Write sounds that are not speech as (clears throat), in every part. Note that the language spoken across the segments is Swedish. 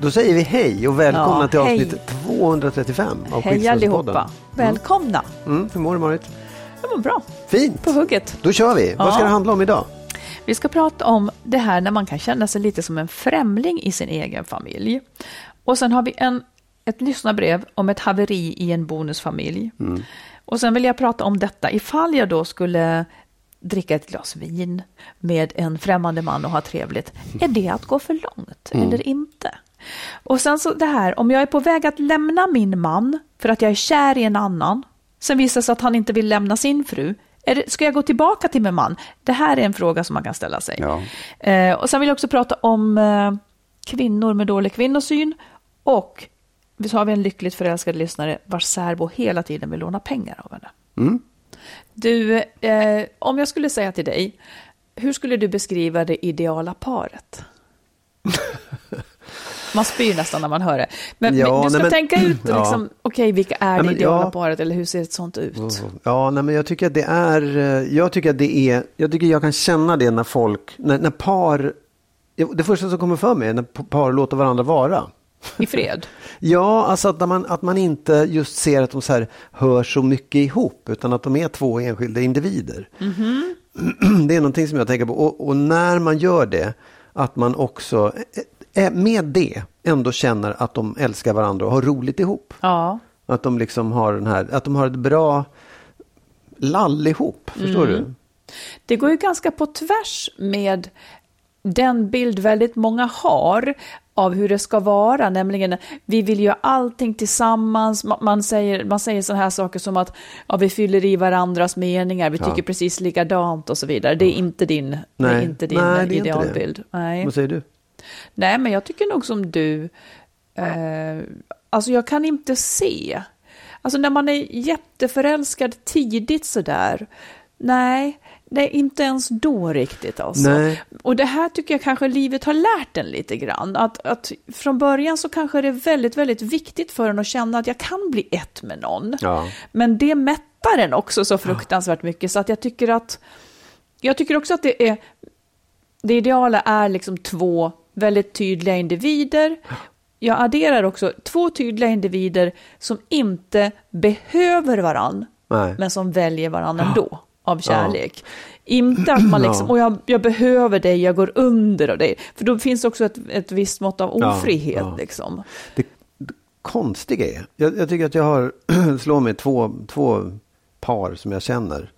Då säger vi hej och välkomna Ja, till hej. avsnitt 235 av Hej allihopa. Välkomna. Mm, hur mår du Marit? Det var bra. Fint! På hugget. Då kör vi. Vad ska Ja. det handla om idag? Vi ska prata om det här när man kan känna sig lite som en främling i sin egen familj. Och sen har vi en, ett lyssnarbrev om ett haveri i en bonusfamilj. Och sen vill jag prata om detta ifall jag då skulle dricka ett glas vin med en främmande man och ha trevligt. Är det att gå för långt eller inte? Och sen så det här, om jag är på väg att lämna min man för att jag är kär i en annan, sen visar det sig att han inte vill lämna sin fru, det, ska jag gå tillbaka till min man? Det här är en fråga som man kan ställa sig. Ja. Eh, och sen vill jag också prata om eh, kvinnor med dålig kvinnosyn och så har vi en lyckligt förälskad lyssnare vars särbo hela tiden vill låna pengar av henne. Du, eh, om jag skulle säga till dig, hur skulle du beskriva det ideala paret? (laughs) Man spyr nästan när man hör det. Men, Ja, men du ska nej, men- tänka ut, (clears throat) Ja. liksom, okej, vilka är Nej, det men ideala ja. paret eller hur ser ett sånt ut? Ja, nej, men jag tycker att det är, eh, jag tycker att det är, jag tycker jag kan känna det när folk, när, när par, det första som kommer för mig är när par låter varandra vara. I fred? (laughs) Ja, alltså att, man, att man inte just ser att de så här hör så mycket ihop, utan att de är två enskilda individer. (clears throat) Det är någonting som jag tänker på. Och, och när man gör det, att man också eh, med det ändå känner att de älskar varandra och har roligt ihop. Ja. Att de liksom har den här, att de har ett bra lall ihop, förstår du? Det går ju ganska på tvärs med den bild väldigt många har av hur det ska vara, nämligen vi vill göra allting tillsammans. Ma- Man säger, man säger sådana här saker som att ja, vi fyller i varandras meningar, vi tycker precis likadant och så vidare. Det är inte din, det Nej. är inte din Nej, det är inte det. idealbild. Nej. Vad säger du? Nej, men jag tycker nog som du. Eh, alltså jag kan inte se. Alltså när man är jätteförälskad tidigt sådär. Nej, det är inte ens då riktigt alltså. Nej. Och det här tycker jag kanske livet har lärt en lite grann. Att, att från början så kanske det är väldigt, väldigt viktigt för en att känna att jag kan bli ett med någon. Ja. Men det mättar en också så fruktansvärt mycket så att jag tycker att jag tycker också att det är det ideala är liksom två väldigt tydliga individer. Jag adderar också två tydliga individer som inte behöver varann, Nej. men som väljer varann ändå av kärlek. Inte att man liksom, Ja. och jag, jag behöver dig, jag går under av dig. För då finns också ett, ett visst mått av Ja, ofrihet. ja. Liksom. Det, det konstiga är, jag, jag tycker att jag har, (clears throat) slår mig två, två par som jag känner.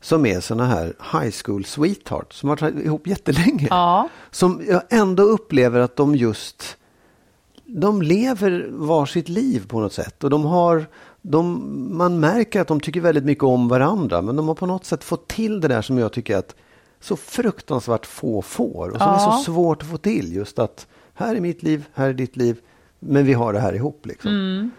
Som är sådana här high school sweethearts som har varit ihop jättelänge. Ja. Som jag ändå upplever att de just, de lever varsitt liv på något sätt. Och de har, de, man märker att de tycker väldigt mycket om varandra. Men de har på något sätt fått till det där som jag tycker att så fruktansvärt få får. Och som är Ja. så svårt att få till. Just att här är mitt liv, här är ditt liv. Men vi har det här ihop. Liksom. Mm.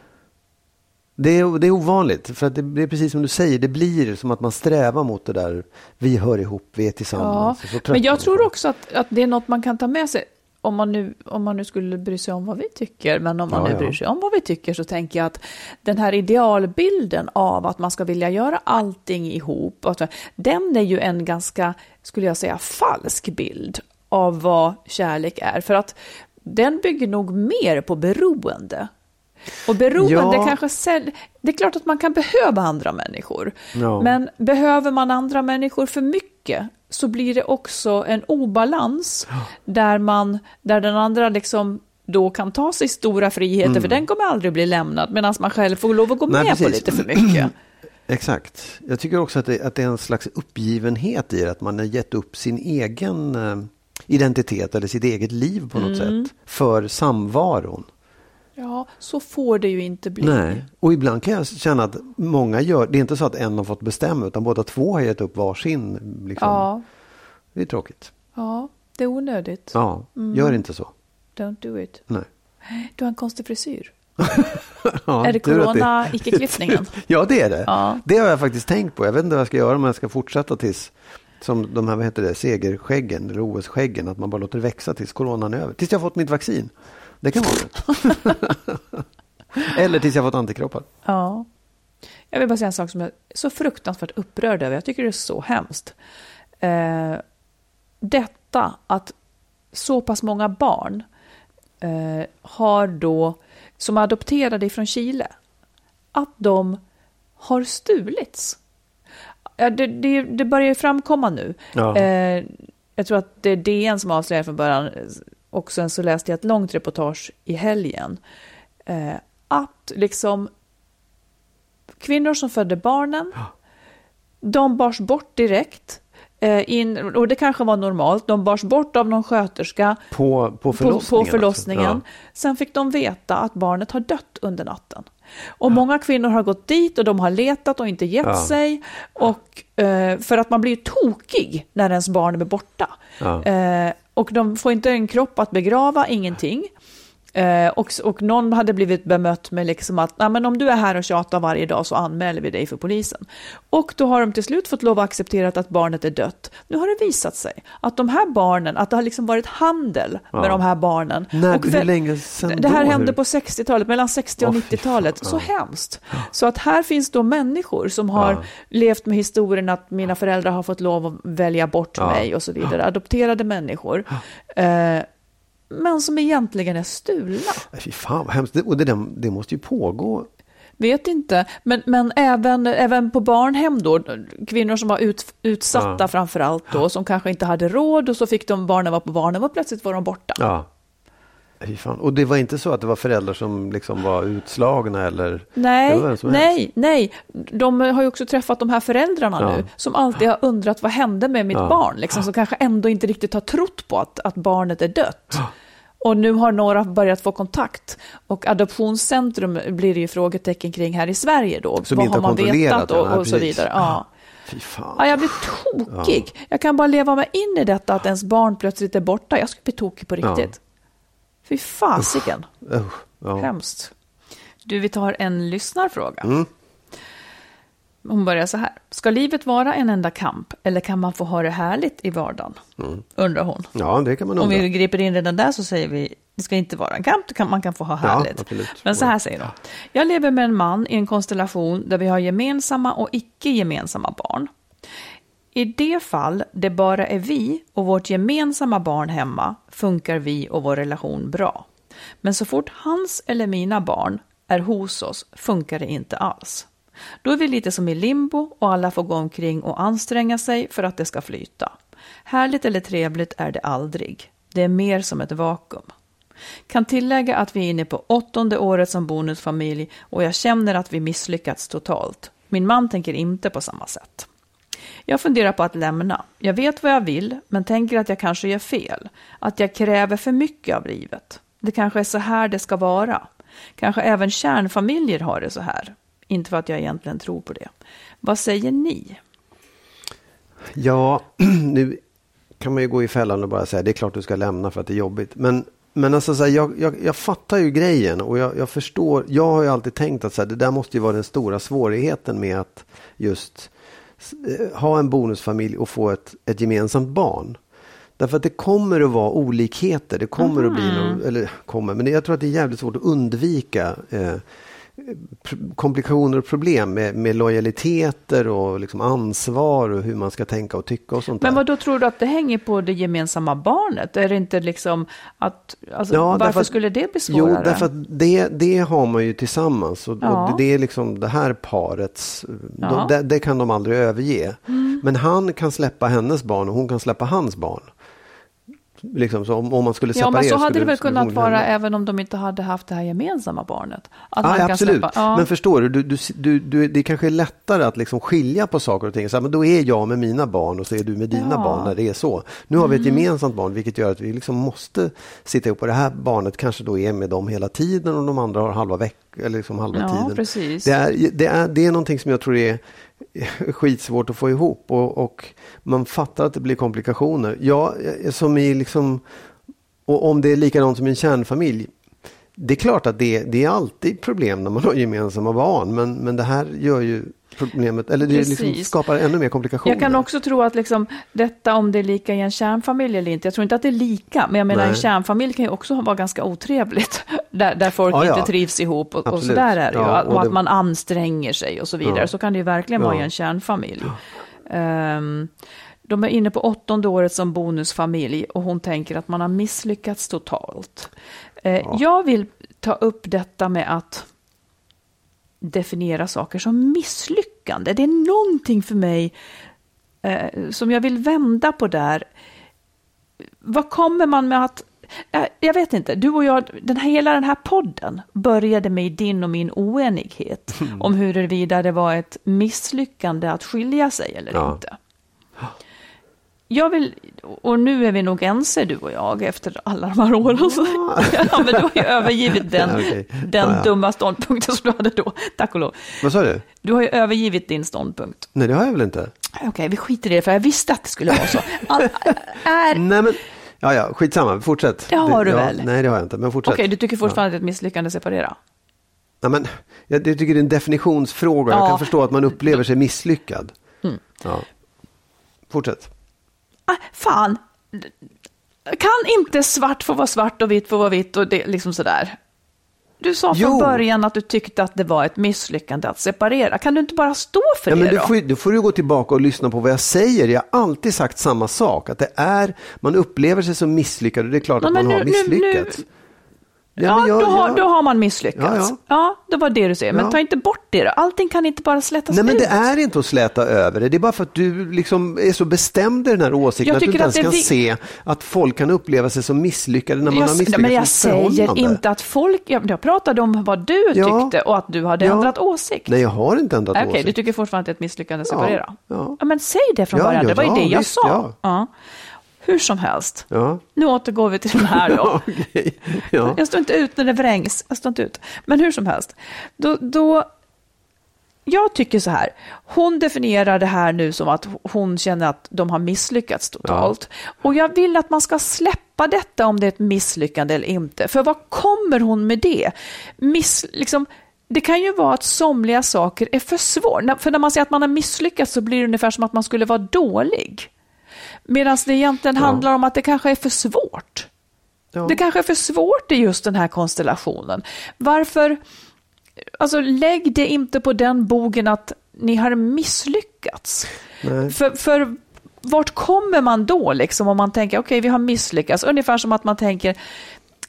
Det, är, det är ovanligt. För att det, det är precis som du säger. Det blir som att man strävar mot det där. Vi hör ihop, vi är Ja, tillsammans. Trött men jag tror också att, att det är något man kan ta med sig. om man, nu, om man nu skulle bry sig om vad vi tycker, men om man Ja, nu ja. bryr sig om vad vi tycker så tänker jag att den här idealbilden av att man ska vilja göra allting ihop, den är ju en ganska, skulle jag säga, falsk bild av vad kärlek är. För att den bygger nog mer på beroende. Och beroende Ja. kanske... säl- Det är klart att man kan behöva andra människor. Ja. Men behöver man andra människor för mycket så blir det också en obalans där, man, där den andra liksom då kan ta sig stora friheter, för den kommer aldrig bli lämnad, medan man själv får lov att gå Mm. Nej, med på precis. lite för mycket. (clears throat) Exakt. Jag tycker också att det, att det är en slags uppgivenhet i det, att man har gett upp sin egen eh, identitet eller sitt eget liv på något Mm. sätt för samvaron. Ja, så får det ju inte bli. Nej, och ibland kan jag känna att många gör, det är inte så att en har fått bestämma utan båda två har gett upp varsin. Liksom. Ja, Det är tråkigt. ja, det är onödigt. Ja, Mm. gör inte så. Don't do it. Nej. Du har en konstig frisyr. (laughs) Ja, Är det tur att corona (laughs) icke-klippningen? ja, det är det. Ja. Det har jag faktiskt tänkt på. Jag vet inte vad jag ska göra om jag ska fortsätta tills som de här, vad heter det, segerskäggen eller OS-skäggen, att man bara låter det växa tills coronan är över. Tills jag fått mitt vaccin. Det kan vara rätt. (laughs) eller tills jag fått antikroppar. Ja. Jag vill bara säga en sak som jag är så fruktansvärt upprörd över. Jag tycker det är så hemskt. Eh, detta att så pass många barn eh, har då, som är adopterade från Chile, att de har stulits. Det, det, det börjar ju framkomma nu. Ja. Eh, jag tror att det är DN som avslöjar från början. Och sen så läste jag ett långt reportage i helgen. Eh, att liksom kvinnor som födde barnen, de bars bort direkt. Eh, in, och det kanske var normalt, de bars bort av någon sköterska På, på på, förlossningen. på förlossningen. alltså. Sen fick de veta att barnet har dött under natten. Och många kvinnor har gått dit och de har letat och inte gett Ja. sig. Och, eh, för att man blir tokig när ens barn är borta. Ja. Eh, och de får inte en kropp att begrava, ingenting. Eh, och, och någon hade blivit bemött med liksom att "Nej, men om du är här och tjatar varje dag så anmäler vi dig för polisen. Och då har de till slut fått lov att acceptera att barnet är dött. Nu har det visat sig att de här barnen, att det har liksom varit handel med Ja. de här barnen. När, och hur länge sedan det här då? hände Hur- på 60-talet, mellan 60 och Åh, fy 90-talet. fan, Så ja. hemskt. Så att här finns då människor som har Ja. levt med historien att mina föräldrar har fått lov att välja bort Ja. mig och så vidare. Adopterade människor. Eh, men som egentligen är stulna. Nej, Fy fan vad hemskt. Det- Och det, där- det måste ju pågå. Vet inte, men, men även, även på barnhem då, kvinnor som var ut, utsatta Ja. framför allt då, som kanske inte hade råd och så fick de barnen vara på barnhem och plötsligt var de borta. Ja. Och det var inte så att det var föräldrar som liksom var utslagna eller? Nej, nej, nej. De har ju också träffat de här föräldrarna Ja. nu som alltid har undrat vad hände med mitt Ja. barn, liksom, som kanske ändå inte riktigt har trott på att, att barnet är dött. Och nu har några börjat få kontakt. Och adoptionscentrum blir det ju frågetecken kring här i Sverige då. Som vad inte har man vetat och, och så vidare. Ja. Ja, jag blir tokig. Jag kan bara leva mig in i detta att ens barn plötsligt är borta. Jag skulle bli tokig på Ja. riktigt. Fy fasiken. Usch, ja. Hemskt. Du, vi tar en lyssnarfråga. Mm. Hon börjar så här. Ska livet vara en enda kamp eller kan man få ha det härligt i vardagen? Undrar hon. ja, det kan man Om undra. vi griper in redan där så säger vi det ska inte vara en kamp, kan, man kan få ha härligt. absolut. Men så här säger hon. Jag lever med en man i en konstellation där vi har gemensamma och icke gemensamma barn. I det fall det bara är vi och vårt gemensamma barn hemma funkar vi och vår relation bra. Men så fort hans eller mina barn är hos oss funkar det inte alls. Då är vi lite som i limbo och alla får gå omkring och anstränga sig för att det ska flyta. Härligt eller trevligt är det aldrig. Det är mer som ett vakuum. Kan tillägga att vi är inne på åttonde året som bonusfamilj och jag känner att vi misslyckats totalt. Min man tänker inte på samma sätt. Jag funderar på att lämna. Jag vet vad jag vill, men tänker att jag kanske gör fel. Att jag kräver för mycket av livet. Det kanske är så här det ska vara. Kanske även kärnfamiljer har det så här. Inte för att jag egentligen tror på det. Vad säger ni? Ja, (clears throat) nu kan man ju gå i fällan och bara säga det är klart du ska lämna för att det är jobbigt. Men, men alltså, så här, jag, jag, jag fattar ju grejen och jag, jag förstår. Jag har ju alltid tänkt att så här, det där måste ju vara den stora svårigheten med att just ha en bonusfamilj och få ett, ett gemensamt barn. Därför att det kommer att vara olikheter. Det kommer att bli någon, eller kommer, men jag tror att det är jävligt svårt att undvika eh, komplikationer och problem med, med lojaliteter och liksom ansvar och hur man ska tänka och tycka och sånt Men vad då tror du att det hänger på det gemensamma barnet? Är det inte liksom att, alltså, Ja, varför att- skulle det bli Jo, svårare? därför att det, det har man ju tillsammans. Och, Ja. och det är liksom det här parets, Ja. Mm. det, det kan de aldrig överge. Men han kan släppa hennes barn och hon kan släppa hans barn. Liksom, så om, om man skulle Ja, separera men så hade det väl kunnat vara hända. även om de inte hade haft det här gemensamma barnet. Att Ja, man kan absolut. släppa- ja. Men förstår du, du, du, du, det kanske är lättare att liksom skilja på saker och ting. Så här, men då är jag med mina barn och så är du med dina Ja. Mm. barn när det är så. Nu har vi ett gemensamt barn vilket gör att vi liksom måste sitta ihop. Och det här barnet kanske då är med dem hela tiden och de andra har halva veck eller liksom halva Ja, tiden. precis. Det är, det, är, det är någonting som jag tror är (laughs) skitsvårt att få ihop och, och man fattar att det blir komplikationer. Ja, eh, som i liksom, och om det är likadant som i en kärnfamilj. Det är klart att det, det är alltid problem när man har gemensamma barn, men, men det här gör ju problemet, eller det liksom skapar ännu mer komplikationer. Jag kan också tro att liksom, detta om det är lika i en kärnfamilj eller inte, jag tror inte att det är lika, men jag menar Nej. en kärnfamilj kan ju också vara ganska otrevligt, (laughs) där, där folk Ja, ja. inte trivs ihop och, och sådär är det ju, Ja, och, och att det- man anstränger sig och så vidare, så kan det ju verkligen vara i en kärnfamilj. Ehm, de är inne på åttonde året som bonusfamilj och hon tänker att man har misslyckats totalt. Eh, Jag vill ta upp detta med att definiera saker som misslyckande. Det är någonting för mig eh, som jag vill vända på där. Vad kommer man med att... eh, Jag vet inte, du och jag, den här, hela den här podden började med din och min oenighet om huruvida det var ett misslyckande att skilja sig eller Ja. inte. Jag vill, och nu är vi nog ense du och jag efter alla de här åren. Så, (laughs) ja, men du har ju övergivit den, (laughs) Okej. den Ja, ja. dumma ståndpunkten som du hade då, tack och lov. Vad sa du? Du har ju övergivit din ståndpunkt. Nej, det har jag väl inte. Okej, vi skiter i det, för jag visste att det skulle vara så. All, (laughs) är, Nej, men, ja, ja, skitsamma, fortsätt. Det har du ja, väl? Nej, det har jag inte, men fortsätt. Okej, du tycker fortfarande att det är ett misslyckande att separera? Ja, men, jag, jag tycker det är en definitionsfråga. Jag Ja. kan förstå att man upplever sig misslyckad. Mm. Ja. Fortsätt. Ah, fan, kan inte svart få vara svart och vitt få vara vitt och det liksom sådär? Du sa från Jo. början att du tyckte att det var ett misslyckande att separera. Kan du inte bara stå för Ja, det men du då? får, då får du gå tillbaka och lyssna på vad jag säger. Jag har alltid sagt samma sak. Att det är, man upplever sig som misslyckad och det är klart Ja, att man har nu- nu- misslyckats. nu- Ja, Ja, men jag- då, har, jag- då har man misslyckats. Ja, Ja, ja. det var det du säger. Men Ja. ta inte bort det då. Allting kan inte bara slätas Nej men ut. det är inte att släta över det. Det är bara för att du liksom är så bestämd i den här åsikten Jag att du inte att ens kan vi- se att folk kan uppleva sig som misslyckade när man har jag, misslyckats men jag säger inte att folk... Jag, jag pratade om vad du tyckte och att du hade ändrat åsikt. Nej, jag har inte ändrat Okej, åsikt. du tycker fortfarande att det är ett misslyckande att separera? ja. men säg det från Ja, början, ja, det var ju det jag visst, sa. Ja. Ja. Hur som helst, Ja. nu återgår vi till den här då. (laughs) Okej. Ja. Jag står inte ut när det vrängs. Jag står inte ut. Men hur som helst. Då, då, jag tycker så här. Hon definierar det här nu som att hon känner att de har misslyckats totalt. Och jag vill att man ska släppa detta om det är ett misslyckande eller inte. För vad kommer hon med det? Miss, liksom, det kan ju vara att somliga saker är för svåra. För när man säger att man har misslyckats så blir det ungefär som att man skulle vara dålig. Medan det egentligen handlar om att det kanske är för svårt. Ja. Det kanske är för svårt i just den här konstellationen. Varför, alltså lägg det inte på den bogen att ni har misslyckats. Nej. För, för vart kommer man då liksom om man tänker okej vi har misslyckats? Ungefär som att man tänker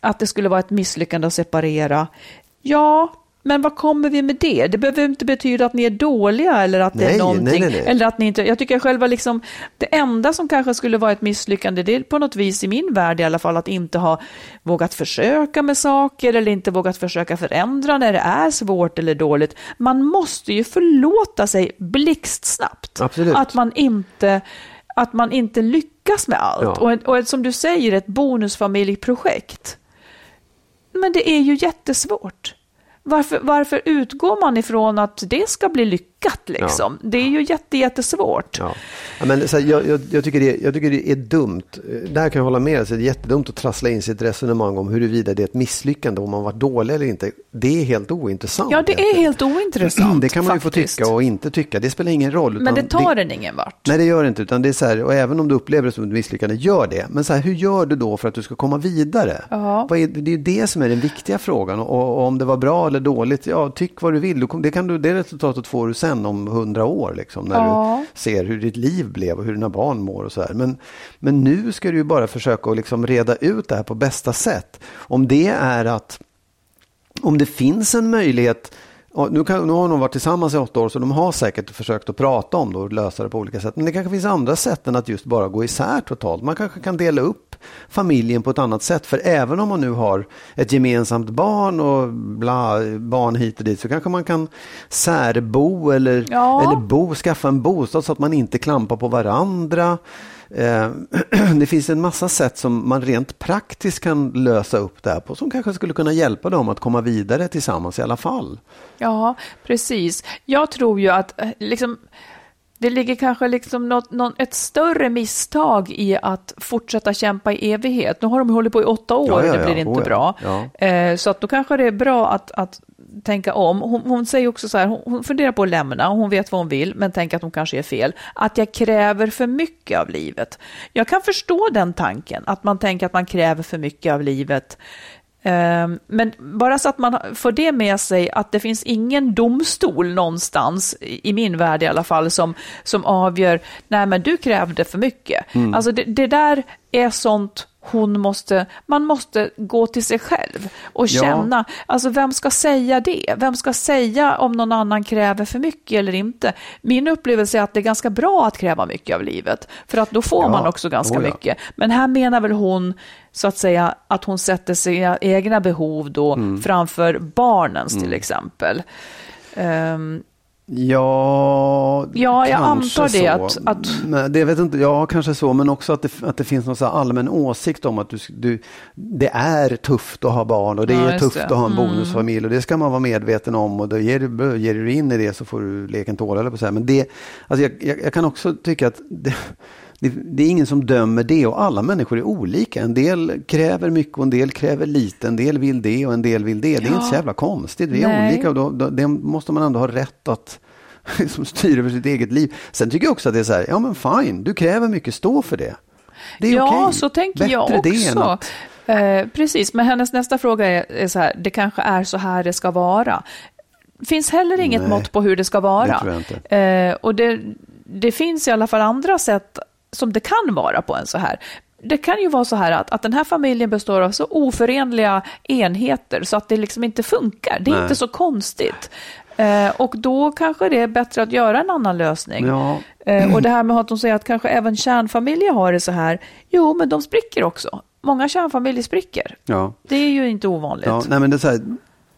att det skulle vara ett misslyckande att separera. Ja, men vad kommer vi med det? Det behöver inte betyda att ni är dåliga eller att det Nej, är någonting. nej, nej. Eller att ni inte, jag tycker själva liksom, det enda som kanske skulle vara ett misslyckande, det är på något vis i min värld i alla fall, att inte ha vågat försöka med saker eller inte vågat försöka förändra när det är svårt eller dåligt. Man måste ju förlåta sig blixtsnabbt. Absolut. Att man inte, att man inte lyckas med allt. Ja. Och, ett- och ett, som du säger, ett bonusfamiljeprojekt. Men det är ju jättesvårt. Varför, varför utgår man ifrån att det ska bli lyckat? Lyckat liksom. Det är ju jätte, jättesvårt. Ja. Ja, men, så här, jag, jag, jag, tycker det, jag tycker det är dumt. Där kan jag hålla med. Så det är jättedumt att trassla in ett resonemang om huruvida det är ett misslyckande, om man varit dålig eller inte. Det är helt ointressant. Ja, det är helt ointressant. (clears throat) Det kan man faktiskt. ju få tycka och inte tycka. Det spelar ingen roll. Men det tar den ingen vart. Nej, det gör det inte. Utan det är så här, och även om du upplever det som ett misslyckande, gör det. Men så här, hur gör du då för att du ska komma vidare? Ja. Är, det är ju det som är den viktiga frågan. Och, och om det var bra eller dåligt, ja, tyck vad du vill. Du Det, kan du, det resultatet får du sen om hundra år, liksom, när Ja. du ser hur ditt liv blev och hur dina barn mår och så här. Men, men nu ska du ju bara försöka att liksom reda ut det här på bästa sätt. Om det är att om det finns en möjlighet Ja, nu, kan, nu har de varit tillsammans i åtta år så de har säkert försökt att prata om det och lösa det på olika sätt. Men det kanske finns andra sätt än att just bara gå isär totalt. Man kanske kan dela upp familjen på ett annat sätt. För även om man nu har ett gemensamt barn och bla, barn hit och dit så kanske man kan särbo eller, Ja. eller bo, skaffa en bostad så att man inte klampar på varandra. Eh, (clears throat) det finns en massa sätt som man rent praktiskt kan lösa upp det här på som kanske skulle kunna hjälpa dem att komma vidare tillsammans i alla fall. Ja, precis. Jag tror ju att eh, liksom, det ligger kanske liksom något, någon, ett större misstag i att fortsätta kämpa i evighet. Nu har de hållit på i åtta år, Ja, ja, det ja. blir inte Oh, ja. bra. Ja. Eh, så att då kanske det är bra att, att tänka om. Hon, hon säger också så här, hon, hon funderar på att lämna, hon vet vad hon vill, men tänker att hon kanske är fel. Att jag kräver för mycket av livet. Jag kan förstå den tanken, att man tänker att man kräver för mycket av livet. Ehm, Men bara så att man får det med sig att det finns ingen domstol någonstans, i min värld i alla fall, som, som avgör, nej men du krävde för mycket. Alltså det, det där är sånt hon måste, man måste gå till sig själv och Ja. känna, alltså vem ska säga det? Vem ska säga om någon annan kräver för mycket eller inte? Min upplevelse är att det är ganska bra att kräva mycket av livet, för att då får Ja. man också ganska Oh ja. mycket. Men här menar väl hon så att säga att hon sätter sina egna behov då Mm. framför barnens till exempel. Ehm, Ja, Ja, jag antar det, att- att- Men det vet inte, ja, kanske så, men också att det, att det finns någon så allmän åsikt om att du, du, det är tufft att ha barn och det Ja, är tufft det. att ha en Mm. bonusfamilj och det ska man vara medveten om och då ger du, ger du in i det så får du leken tåla, eller på så här. Men det, alltså jag, jag, jag kan också tycka att det, det, det är ingen som dömer det och alla människor är olika. En del kräver mycket och en del kräver lite. En del vill det och en del vill det. Det är Ja. inte så jävla konstigt. Vi är Nej. olika och då, då, det måste man ändå ha rätt att (laughs) som styr över sitt eget liv. Sen tycker jag också att det är så här, ja men fine, du kräver mycket, stå för det. Det är ja, okej. så tänker Bättre jag det också. att, Eh, precis, men hennes nästa fråga är, är så här, det kanske är så här det ska vara. finns heller inget Nej, mått på hur det ska vara. det. Eh, och det, det finns i alla fall andra sätt som det kan vara på en så här. Det kan ju vara så här att, att den här familjen består av så oförenliga enheter så att det liksom inte funkar. Det är Nej. inte så konstigt. Eh, och då kanske det är bättre att göra en annan lösning. Ja. Eh, och det här med att de säger att kanske även kärnfamiljer har det så här. Jo, men de spricker också. Många kärnfamiljer spricker. ja. Det är ju inte ovanligt. Ja, nej men det, är så här,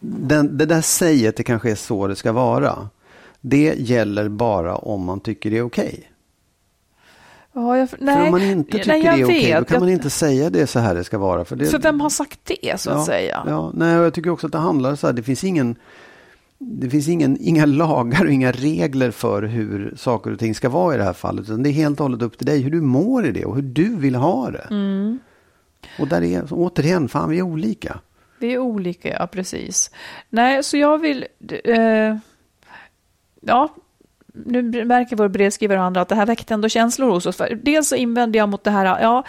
den, det där säget, det kanske är så det ska vara. Det gäller bara om man tycker det är okej. Ja, jag, nej, För om man inte tycker nej, det är okej, då vet. kan man Jag- inte säga det så här det ska vara. För, det, För vem har sagt det, så att ja, säga? Ja, nej, och jag tycker också att det handlar så här, det finns ingen det finns ingen, inga lagar och inga regler för hur saker och ting ska vara i det här fallet. Utan det är helt och hållet upp till dig hur du mår i det och hur du vill ha det. Mm. Och där är, återigen, fan vi är olika. Vi är olika, ja precis. Nej, så jag vill... Eh, ja, nu märker vår brevskrivare och andra att det här väckte ändå känslor hos oss. För dels så invänder jag mot det här, ja,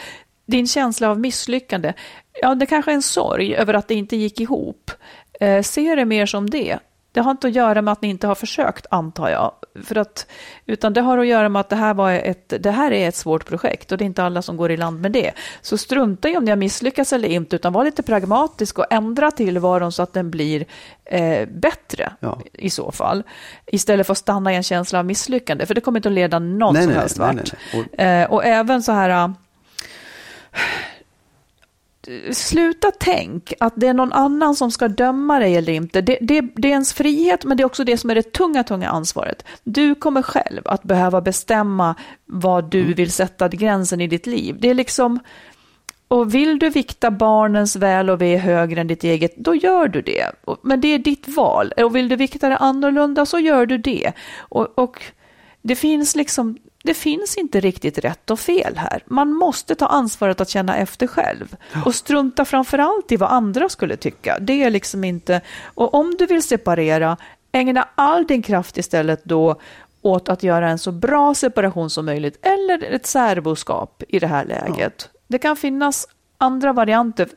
din känsla av misslyckande. Ja, det kanske är en sorg över att det inte gick ihop. Eh, se det mer som det. Det har inte att göra med att ni inte har försökt, antar jag. För att, utan det har att göra med att det här, var ett, det här är ett svårt projekt och det är inte alla som går i land med det. Så strunta i om ni har misslyckats eller inte, utan var lite pragmatisk och ändra tillvaron så att den blir eh, bättre Ja. i så fall. Istället för att stanna i en känsla av misslyckande, för det kommer inte att leda någon Nej, som nej, helst vart. nej, nej. Och- Eh, och även så här... Sluta tänk att det är någon annan som ska döma dig eller inte. Det, det, det är ens frihet, men det är också det som är det tunga, tunga ansvaret. Du kommer själv att behöva bestämma var du Mm. vill sätta gränsen i ditt liv. Det är liksom... och vill du vikta barnens väl och ve högre än ditt eget, då gör du det. Men det är ditt val. Och vill du vikta det annorlunda så gör du det. Och, och det finns liksom, det finns inte riktigt rätt och fel här. Man måste ta ansvaret att känna efter själv. Och strunta framför allt i vad andra skulle tycka. Det är liksom inte, och om du vill separera, ägna all din kraft istället då åt att göra en så bra separation som möjligt, eller ett särboskap i det här läget. Det kan finnas andra varianter.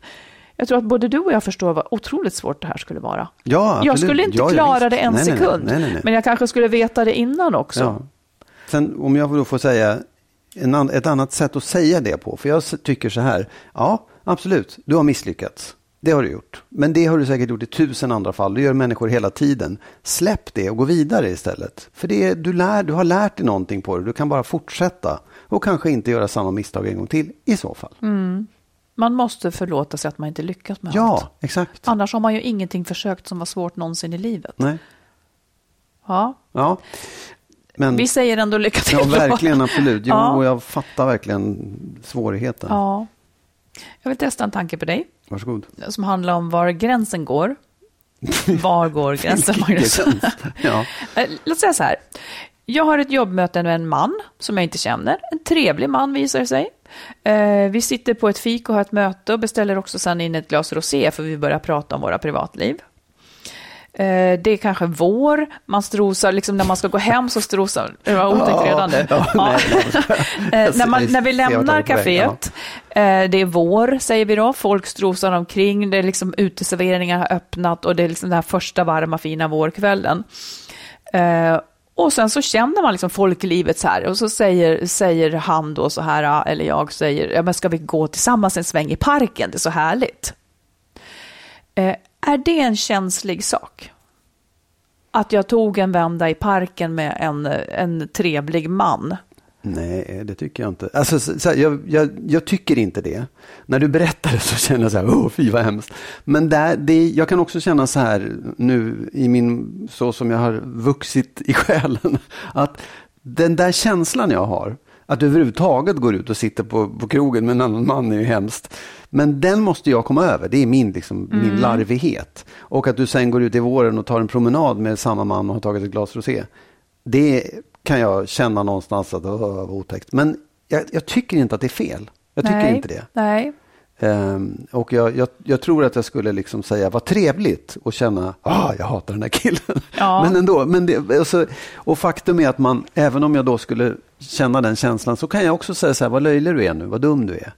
Jag tror att både du och jag förstår vad otroligt svårt det här skulle vara. Ja, absolut. Jag skulle inte Ja, ja, klara det en Nej, sekund, nej, nej. men jag kanske skulle veta det innan också. Sen om jag då får säga en ett annat sätt att säga det på. För jag tycker så här. Ja, absolut. Du har misslyckats. Det har du gjort. Men det har du säkert gjort i tusen andra fall. Det gör människor hela tiden. Släpp det och gå vidare istället. För det, är- du, lär, du har lärt dig någonting på det. Du kan bara fortsätta. Och kanske inte göra samma misstag en gång till i så fall. Man måste förlåta sig att man inte lyckats med allt. Ja, exakt. Annars har man ju ingenting försökt som var svårt någonsin i livet. Nej. Ja, Ja. Men, vi säger ändå lycka till. ja, verkligen, absolut. Jo, (laughs) Ja. och jag fattar verkligen svårigheten. Ja. Jag vill testa en tanke på dig Varsågod. som handlar om var gränsen går. Var går (laughs) gränsen, Magnus? ja. (laughs) Eh, Låt säga så här. Jag har ett jobbmöte med en man som jag inte känner. En trevlig man visar det sig. Eh, Vi sitter på ett fik och har ett möte och beställer också sen in ett glas rosé för vi börjar prata om våra privatliv. Eh, Det är kanske vår, man strosar, liksom när man ska gå hem så strosar, det var otäckt redan nu. Ja, Ja. nej, (laughs) Eh, när, man, när vi lämnar kaféet, eh, det är vår säger vi då, folk strosar omkring, det är liksom uteserveringar har öppnat och det är liksom den här första varma fina vårkvällen. Och sen så känner man liksom folklivet så här och så säger, säger han då så här, eller jag säger, ja men ska vi gå tillsammans en sväng i parken, det är så härligt. Är det en känslig sak? Att jag tog en vända i parken med en, en trevlig man. Nej, det tycker jag inte. Alltså, så, så jag, jag, jag tycker inte det. När du berättar det så känner jag så här, åh fy vad hemskt. Men där, det, jag kan också känna så här nu i min, så som jag har vuxit i själen, (laughs) att den där känslan jag har, att du överhuvudtaget går ut och sitter på, på krogen med en annan man är ju hemskt. Men den måste jag komma över, det är min, liksom, min larvighet. Och att du sen går ut i våren och tar en promenad med samma man och har tagit ett glas rosé. Det kan jag känna någonstans att det var otäckt. Men jag, jag tycker inte att det är fel. Jag tycker Nej, inte det. Nej. Ehm, och jag, jag, jag tror att jag skulle liksom säga vad trevligt och känna ah, jag hatar den här killen. (laughs) Ja. Men ändå, men det, alltså, och faktum är att man, även om jag då skulle känna den känslan så kan jag också säga så här, vad löjlig du är nu, vad dum du är.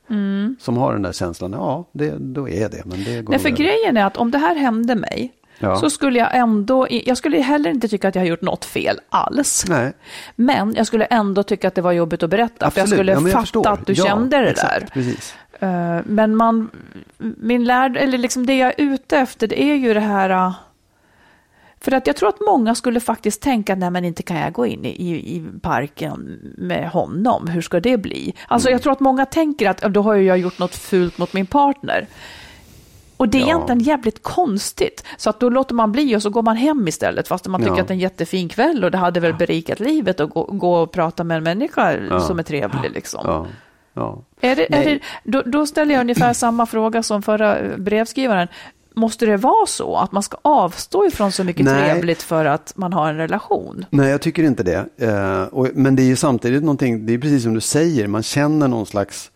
Som har den där känslan, ja, det, då är det. Men det går Mm. Nej, för över. grejen är att om det här hände mig Ja. så skulle jag ändå, jag skulle heller inte tycka att jag har gjort något fel alls. Nej. Men jag skulle ändå tycka att det var jobbigt att berätta, för jag Absolut. skulle Ja, jag fatta förstår. att du Ja, kände det exakt, där. Precis. Eh, Men man, min lärd, eller liksom det jag är ute efter, det är ju det här... uh, För att jag tror att många skulle faktiskt tänka, nej men inte kan jag gå in i, i, i parken med honom, hur ska det bli? Alltså jag tror att många tänker att "Ja, då har jag gjort något fult mot min partner. Och det är Ja. egentligen jävligt konstigt. Så att då låter man bli och så går man hem istället, fast man tycker Ja. att det är en jättefin kväll och det hade väl berikat livet att gå, gå och prata med en människa Ja. som är trevlig. Liksom. Ja. Är det, är det, då, då ställer jag ungefär samma fråga som förra brevskrivaren. Måste det vara så att man ska avstå ifrån så mycket Nej. trevligt för att man har en relation? Nej, jag tycker inte det. Eh, men det är ju samtidigt någonting, det är precis som du säger, man känner någon slags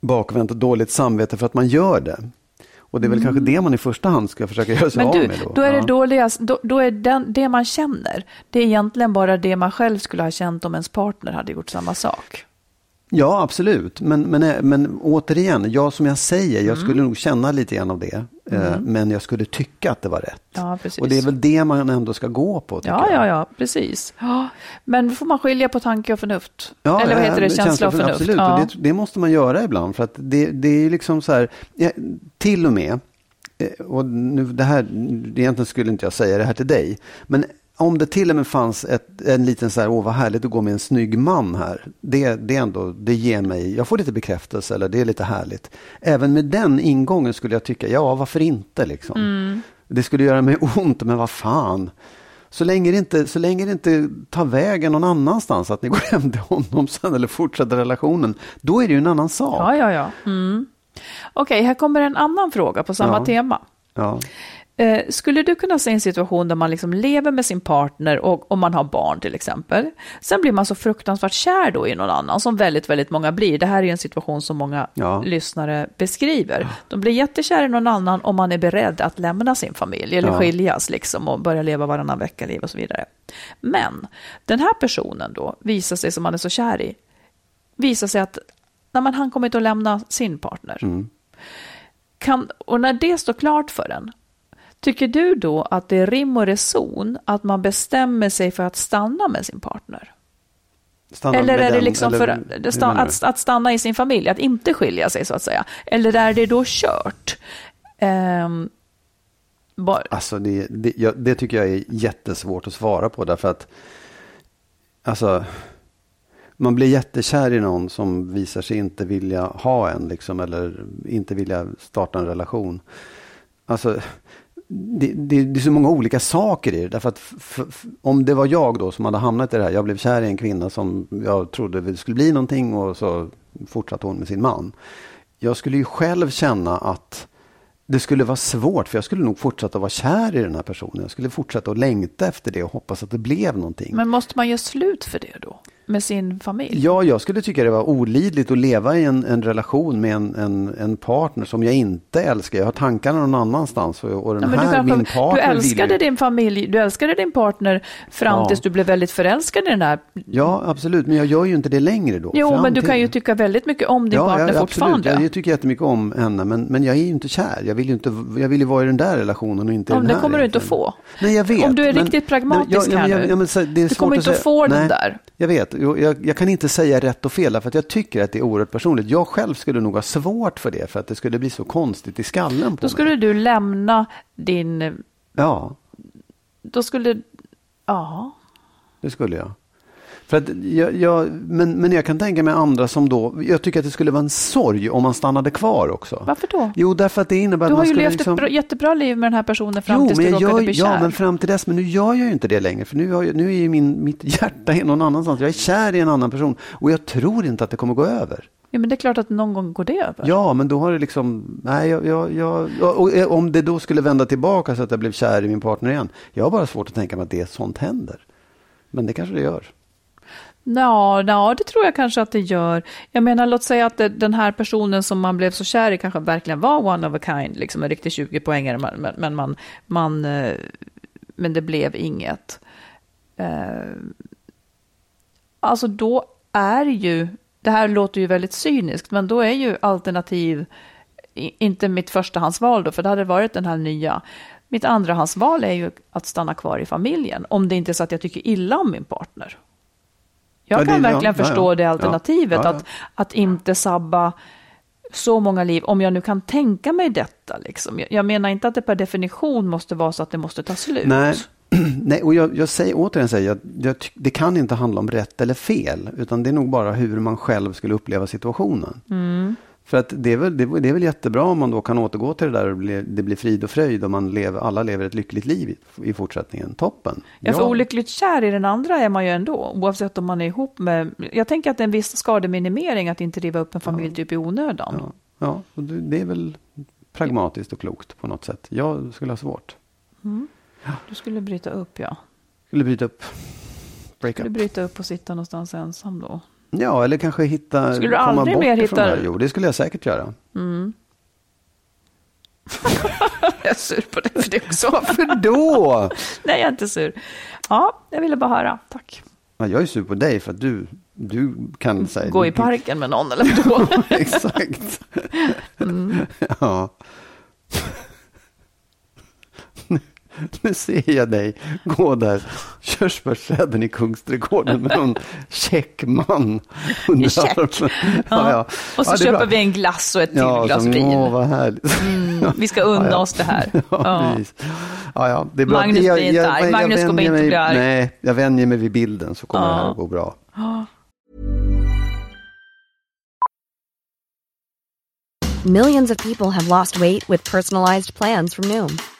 bakvänt och dåligt samvete för att man gör det. Och det är väl kanske det man i första hand ska försöka göra sig Mm. Men av du, med då. då är det dåliga, då, då är den, det man känner, det är egentligen bara det man själv skulle ha känt om ens partner hade gjort samma sak. Ja, absolut. Men, men, eh, men återigen, ja, som jag säger, Mm. jag skulle nog känna lite grann av det. Eh, men jag skulle tycka att det var rätt. Ja, precis. Och det är väl det man ändå ska gå på. Ja, jag. ja, ja, precis. Ja, men då får man skilja på tanke och förnuft. Ja, Eller vad heter det, ja, känsla och förnuft. Absolut, Ja. och det, det måste man göra ibland. För att det, det är liksom så här, till och med, eh, och nu, det här, egentligen skulle inte jag säga det här till dig, men om det till och med fanns ett, en liten så här, åh vad härligt att gå med en snygg man här. Det, det, ändå, det ger mig, jag får lite bekräftelse eller det är lite härligt. Även med den ingången skulle jag tycka, ja varför inte liksom. Mm. Det skulle göra mig (laughs) ont, men vad fan. Så länge, det inte, så länge det inte tar vägen någon annanstans, att ni går hem till honom sen eller fortsätter relationen, då är det ju en annan sak. Ja, ja, ja. Mm. Okej, här kommer en annan fråga på samma Ja. tema. Ja. Eh, skulle du kunna se en situation där man liksom lever med sin partner och, och man har barn till exempel. Sen blir man så fruktansvärt kär då i någon annan, som väldigt, väldigt många blir. Det här är ju en situation som många Ja. lyssnare beskriver. De blir jättekära i någon annan om man är beredd att lämna sin familj eller Ja. skiljas liksom och börja leva varannan vecka-liv och så vidare. Men den här personen då visar sig, som man är så kär i, visar sig att när man han kommit att lämna sin partner, kan, och när det står klart för en, tycker du då att det är rim och reson att man bestämmer sig för att stanna med sin partner? Stanna eller är det den, liksom eller för hur att, att, stanna i sin familj, att inte skilja sig så att säga? Eller är det då kört? Ehm, bara, Alltså det, det, jag, det tycker jag är jättesvårt att svara på därför att alltså, man blir jättekär i någon som visar sig inte vilja ha en liksom, eller inte vilja starta en relation. Alltså, det, det, det är så många olika saker i det. Därför att f, f, om det var jag då som hade hamnat i det här. Jag blev kär i en kvinna som jag trodde det skulle bli någonting och så fortsatte hon med sin man. Jag skulle ju själv känna att det skulle vara svårt, för jag skulle nog fortsätta vara kär i den här personen. Jag skulle fortsätta att längta efter det och hoppas att det blev någonting. men måste man göra slut för det då? Med sin familj? Ja, jag skulle tycka det var olidligt att leva i en, en relation med en, en, en partner som jag inte älskar. Jag har tankarna någon annanstans och, och den Ja, här, du, min partner du älskade ju- din familj, du älskade din partner fram Ja. tills du blev väldigt förälskad i den här. Ja, absolut, men jag gör ju inte det längre då. Jo, Fram men du till- kan ju tycka väldigt mycket om din ja, partner ja, fortfarande. Absolut. Jag tycker jättemycket om henne, men, men jag är ju inte kär. Jag vill ju, inte, jag vill ju vara i den där relationen och inte i den men det här. kommer du inte att egentligen. få. Nej, jag vet. Om du är men- riktigt pragmatisk här nu. det är Du kommer inte att få den där. Jag vet, jag, jag, kan inte säga rätt och fel, för att jag tycker att det är oerhört personligt. Jag själv skulle nog ha svårt för det, för att det skulle bli så konstigt i skallen på Då skulle mig. du lämna din... Ja, Då skulle... Ja. det skulle jag. För att jag, jag, men, men jag kan tänka mig andra som då, jag tycker att det skulle vara en sorg om man stannade kvar också. Varför då? Jo, därför att det innebär Du att har man ju skulle levt liksom... ett bra, jättebra liv med den här personen fram Jo, tills men du råkade bli kär. ja, men fram till dess. Men nu gör jag ju inte det längre. För nu, har jag, nu är ju min, mitt hjärta är någon annanstans. Jag är kär i en annan person. Och jag tror inte att det kommer gå över. Ja, men det är klart att någon gång går det över. Ja, men då har det liksom... Nej, jag, jag, jag, och och om det då skulle vända tillbaka så att jag blev kär i min partner igen. Jag har bara svårt att tänka mig att det sånt händer. Men det kanske det gör. Ja, ja, det tror jag kanske att det gör. Jag menar, låt säga att det, den här personen som man blev så kär i kanske verkligen var one of a kind, liksom en riktig 20-poängare, men, men, men, man, man, eh, men det blev inget. Eh, Alltså då är ju, det här låter ju väldigt cyniskt, men då är ju alternativ inte mitt förstahandsval då, för det hade varit den här nya. Mitt andrahandsval är ju att stanna kvar i familjen, om det inte är så att jag tycker illa om min partner. Jag Ja, kan det- verkligen förstå det alternativet. Att, att inte sabba så många liv, om jag nu kan tänka mig detta. Liksom. Jag, jag menar inte att det per definition måste vara så att det måste ta slut. Nej, (clears throat) Nej och jag, jag säger återigen, säger, jag, jag, det kan inte handla om rätt eller fel. Utan det är nog bara hur man själv skulle uppleva situationen. Mm. För att det är, väl, det, det är väl jättebra om man då kan återgå till det där och bli, det blir frid och fröjd och man lever, alla lever ett lyckligt liv i, i fortsättningen. Toppen. Ja, för olyckligt kär i den andra är man ju ändå, oavsett om man är ihop med... Jag tänker att det är en viss skademinimering att inte riva upp en familj typ i onödan. Ja, ja och det, är väl pragmatiskt och klokt på något sätt. Jag skulle ha svårt. Du skulle bryta upp, ja. Skulle bryta upp. Break Skulle up. bryta upp och sitta någonstans ensam då. Ja, eller kanske hitta... Skulle du komma aldrig mer hitta- det. Jo, det skulle jag säkert göra. (laughs) Jag är sur på det för det också. Varför då? (laughs) Nej, jag är inte sur. Ja, jag ville bara höra. Tack. Ja, jag är sur på dig för att du, du kan säga... Gå i parken med någon eller vadå? (laughs) Exakt. Mm. Ja. (laughs) Nu, ser jag dig gå där, körsbärsträden i Kungsträdgården med någon check man under Check. armen. Ja. Och så Ja, köper bra. vi en glass och ett till Ja, glas som, vin. åh, vad härligt. Mm, vi ska unna (laughs) Ja, ja. oss det här. (laughs) Ja, Ja. Ja, ja, det är bra. Magnus blir inte arg. Magnus kommer inte bli arg. Nej, jag vänjer mig vid bilden så kommer Ja. det här att gå bra. Millions of people have lost weight with personalized plans from Noom,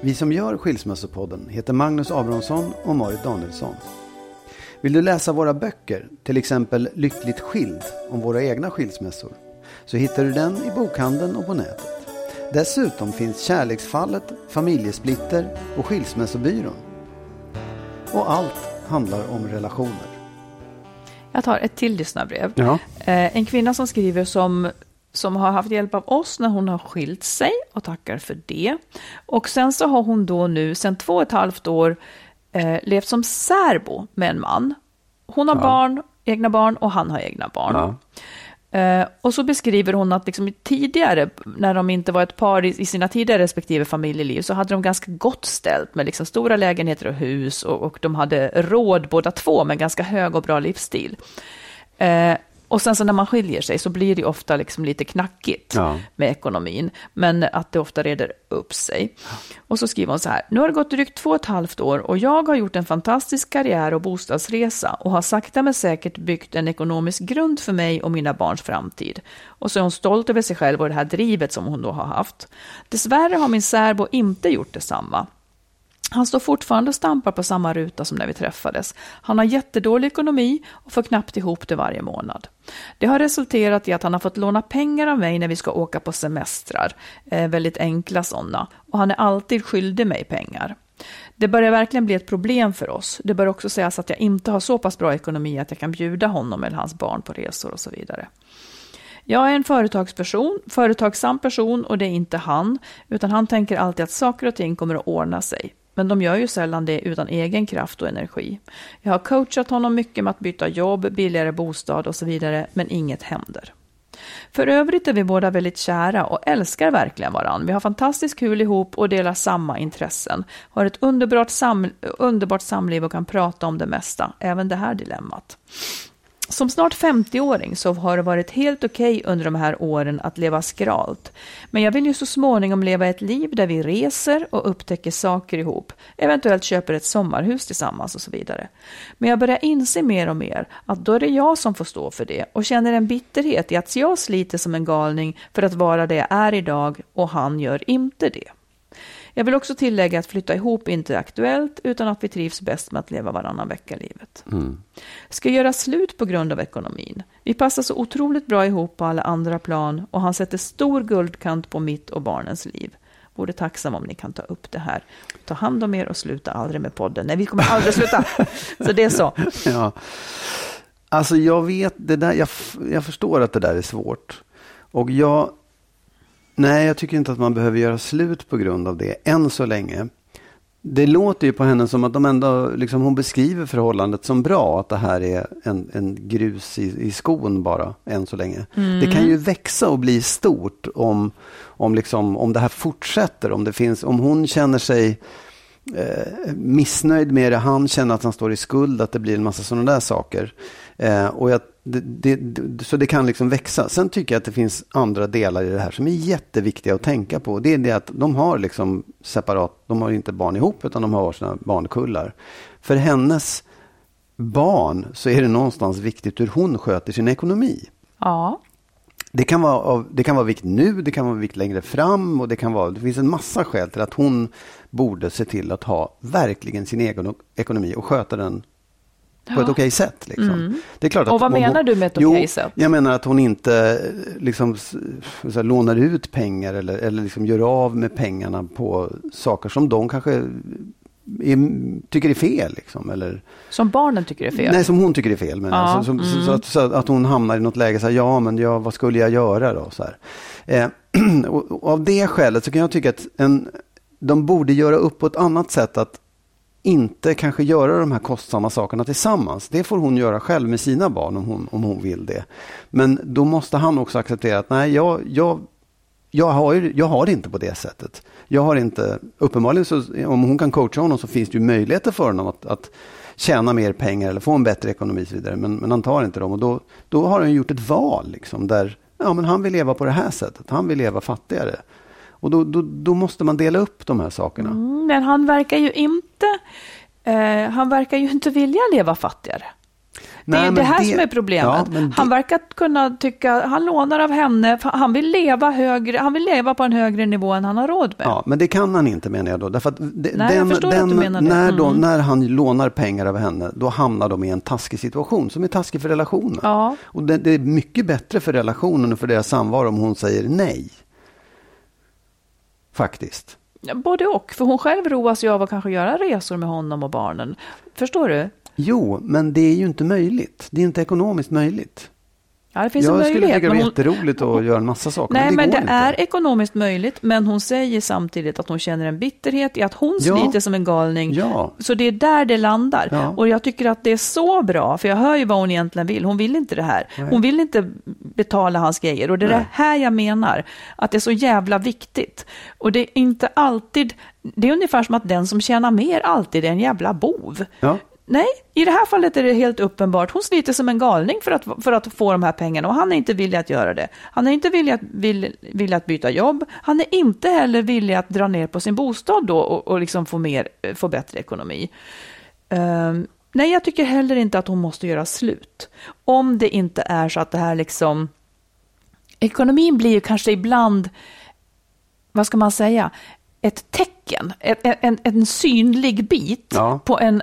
Vi som gör Skilsmässopodden heter Magnus Abrahamsson och Marit Danielsson. Vill du läsa våra böcker, till exempel Lyckligt skild om våra egna skilsmässor, så hittar du den i bokhandeln och på nätet. Dessutom finns Kärleksfallet, Familjesplitter och Skilsmässobyrån. Och allt handlar om relationer. Jag tar ett till lyssnarbrev. Ja. Eh, En kvinna som skriver som, som har haft hjälp av oss när hon har skilt sig och tackar för det. Och sen så har hon då nu sedan två och ett halvt år eh, levt som särbo med en man. Hon har Ja. barn, egna barn och han har egna barn. Ja. Eh, och så beskriver hon att liksom tidigare, när de inte var ett par i, i sina tidigare respektive familjeliv, så hade de ganska gott ställt med liksom stora lägenheter och hus och, och de hade råd båda två med ganska hög och bra livsstil. Eh, och sen så när man skiljer sig så blir det ofta liksom lite knackigt Ja. med ekonomin, men att det ofta reder upp sig. Och så skriver hon så här, nu har det gått drygt två och ett halvt år och jag har gjort en fantastisk karriär och bostadsresa och har sakta men säkert byggt en ekonomisk grund för mig och mina barns framtid. Och så är hon stolt över sig själv och det här drivet som hon då har haft. Dessvärre har min särbo inte gjort detsamma. Han står fortfarande och stampar på samma ruta som när vi träffades. Han har jättedålig ekonomi och får knappt ihop det varje månad. Det har resulterat i att han har fått låna pengar av mig när vi ska åka på semestrar, eh, väldigt enkla sådana, och han är alltid skyldig mig pengar. Det börjar verkligen bli ett problem för oss. Det bör också sägas att jag inte har så pass bra ekonomi att jag kan bjuda honom eller hans barn på resor och så vidare. Jag är en företagsperson, företagsam person och det är inte han, utan han tänker alltid att saker och ting kommer att ordna sig. Men de gör ju sällan det utan egen kraft och energi. Jag har coachat honom mycket med att byta jobb, billigare bostad och så vidare, men inget händer. För övrigt är vi båda väldigt kära och älskar verkligen varandra. Vi har fantastiskt kul ihop och delar samma intressen. Har ett underbart, sam underbart samliv och kan prata om det mesta, även det här dilemmat. Som snart 50-åring så har det varit helt okej under de här åren att leva skralt. Men jag vill ju så småningom leva ett liv där vi reser och upptäcker saker ihop, eventuellt köper ett sommarhus tillsammans och så vidare. Men jag börjar inse mer och mer att då är det jag som får stå för det och känner en bitterhet i att jag sliter som en galning för att vara det jag är idag och han gör inte det. Jag vill också tillägga att flytta ihop inte är aktuellt utan att vi trivs bäst med att leva varannan vecka-livet. Ska göra slut på grund av ekonomin. Vi passar så otroligt bra ihop på alla andra plan och han sätter stor guldkant på mitt och barnens liv. Vore tacksam om ni kan ta upp det här. Ta hand om er och sluta aldrig med podden. Nej, vi kommer aldrig sluta. (laughs) Så det är så. Ja. Alltså jag vet, det där, jag, jag förstår att det där är svårt. Och jag, nej jag tycker inte att man behöver göra slut på grund av det, än så länge. Det låter ju på henne som att de ändå, liksom, hon beskriver förhållandet som bra, att det här är en, en grus i, i skon bara, än så länge. Det kan ju växa och bli stort om, om, liksom, om det här fortsätter, om, det finns, om hon känner sig eh, missnöjd med det, han känner att han står i skuld, att det blir en massa sådana där saker. Eh, och jag, det, det, så det kan liksom växa. Sen tycker jag att det finns andra delar i det här som är jätteviktiga att tänka på. Det är det att de har liksom separat, de har inte barn ihop utan de har sina barnkullar. För hennes barn så är det någonstans viktigt hur hon sköter sin ekonomi. Ja. Det kan, vara av, det kan vara vikt nu, det kan vara vikt längre fram och det kan vara, det finns en massa skäl till att hon borde se till att ha verkligen sin egen ekonomi och sköta den på Ja. ett okej sätt. Liksom. Mm. Det är klart att Och vad om menar hon, du med ett okej sätt? Jag menar att hon inte eh, liksom, här, lånar ut pengar eller, eller liksom gör av med pengarna på saker som de kanske är, tycker är fel. Liksom, eller, Som barnen tycker är fel. Nej, som hon tycker är fel. Men Ja, alltså, som, mm. så, att, så att hon hamnar i något läge, så här, ja men ja, vad skulle jag göra då? Så här. Eh, (clears throat) och, och av det skälet så kan jag tycka att en, de borde göra upp på ett annat sätt att inte kanske göra de här kostsamma sakerna tillsammans. Det får hon göra själv med sina barn om hon, om hon vill det. Men då måste han också acceptera att nej, jag, jag, jag, har, ju- jag har det inte på det sättet. Jag har inte, uppenbarligen så, om hon kan coacha honom så finns det ju möjligheter för honom att, att tjäna mer pengar eller få en bättre ekonomi och så vidare. Men, men han tar inte dem och då, då har han gjort ett val liksom där ja, men han vill leva på det här sättet. Han vill leva fattigare. Och då, då, då måste man dela upp de här sakerna. Mm, Men han verkar ju inte, eh, han verkar ju inte vilja leva fattigare. Det Nej, är men det här det- som är problemet. Ja, det- Han verkar kunna tycka, han lånar av henne, han vill leva högre, han vill leva på en högre nivå än han har råd med. Ja, men det kan han inte menar jag då. Därför att de- Nej, jag du menar det. När, då, Mm. när han lånar pengar av henne, då hamnar de i en taskig situation som är taskig för relationen. Ja. Och det, det är mycket bättre för relationen och för deras samvaro om hon säger nej. Faktiskt. Både och, för hon själv roas ju av att kanske göra resor med honom och barnen. Förstår du? Jo, men det är ju inte möjligt. Det är inte ekonomiskt möjligt. Ja, det finns jag en skulle möjlighet. tycka det var hon- jätteroligt att göra en massa saker. Nej, men det men det inte. är ekonomiskt möjligt, men hon säger samtidigt att hon känner en bitterhet i att hon Ja. sliter som en galning. Ja. Så det är där det landar. Ja. Och jag tycker att det är så bra, för jag hör ju vad hon egentligen vill. Hon vill inte det här. Nej. Hon vill inte betala hans grejer. Och det är Nej. det här jag menar, att det är så jävla viktigt. Och det är inte alltid, det är ungefär som att den som tjänar mer alltid är en jävla bov. Ja. Nej, i det här fallet är det helt uppenbart. Hon sliter som en galning för att, för att få de här pengarna och han är inte villig att göra det. Han är inte villig att, vill, villig att byta jobb. Han är inte heller villig att dra ner på sin bostad då och, och liksom få, mer, få bättre ekonomi. Ehm, nej, jag tycker heller inte att hon måste göra slut. Om det inte är så att det här liksom... Ekonomin blir ju kanske ibland, vad ska man säga, ett tecken, ett, en, en synlig bit Ja. på en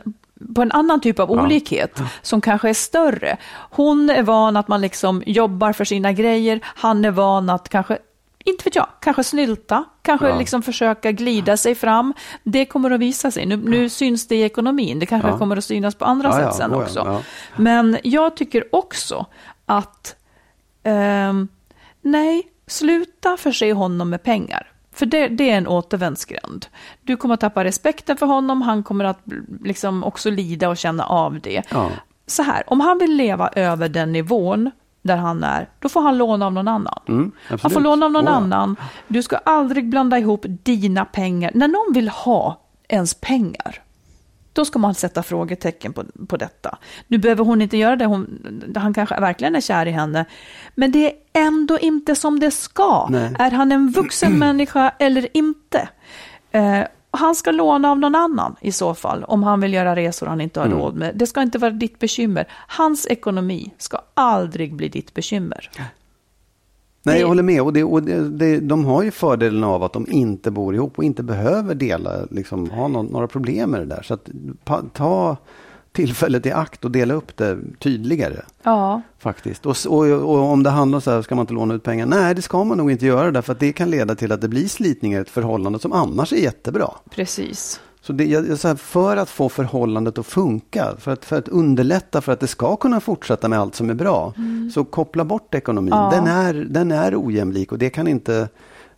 på en annan typ av olikhet som kanske är större. Hon är van att man liksom jobbar för sina grejer. Han är van att kanske, inte vet jag, kanske snylta, kanske Ja. liksom försöka glida sig fram. Det kommer att visa sig. Nu, nu syns det i ekonomin. Det kanske Ja. kommer att synas på andra Ja, sätt ja, sen ja, också. ja. Men jag tycker också att ehm, nej, sluta förse honom med pengar. För det, det är en återvändsgränd. Du kommer att tappa respekten för honom, han kommer att liksom också lida och känna av det. Ja. Så här, om han vill leva över den nivån där han är, då får han låna av någon annan. Mm, han får låna av någon ja. annan. Du ska aldrig blanda ihop dina pengar. När någon vill ha ens pengar, då ska man sätta frågetecken på, på detta. Nu behöver hon inte göra det, hon, han kanske verkligen är kär i henne. Men det är ändå inte som det ska. Nej. Är han en vuxen (clears throat) människa eller inte? Eh, han ska låna av någon annan i så fall, om han vill göra resor han inte har Mm. råd med. Det ska inte vara ditt bekymmer. Hans ekonomi ska aldrig bli ditt bekymmer. Nej, jag håller med. Och, det, och det, det, de har ju fördelen av att de inte bor ihop och inte behöver dela, liksom, ha någon, några problem med det där. Så att, pa, ta tillfället i akt och dela upp det tydligare. Ja, Faktiskt. Och, och, och om det handlar om så här, ska man inte låna ut pengar? Nej, det ska man nog inte göra därför att det kan leda till att det blir slitningar i ett förhållande som annars är jättebra. precis. Så, det, så här, för att få förhållandet att funka, för att, för att underlätta för att det ska kunna fortsätta med allt som är bra, så koppla bort ekonomin. Ja. Den, är, den är ojämlik och det kan inte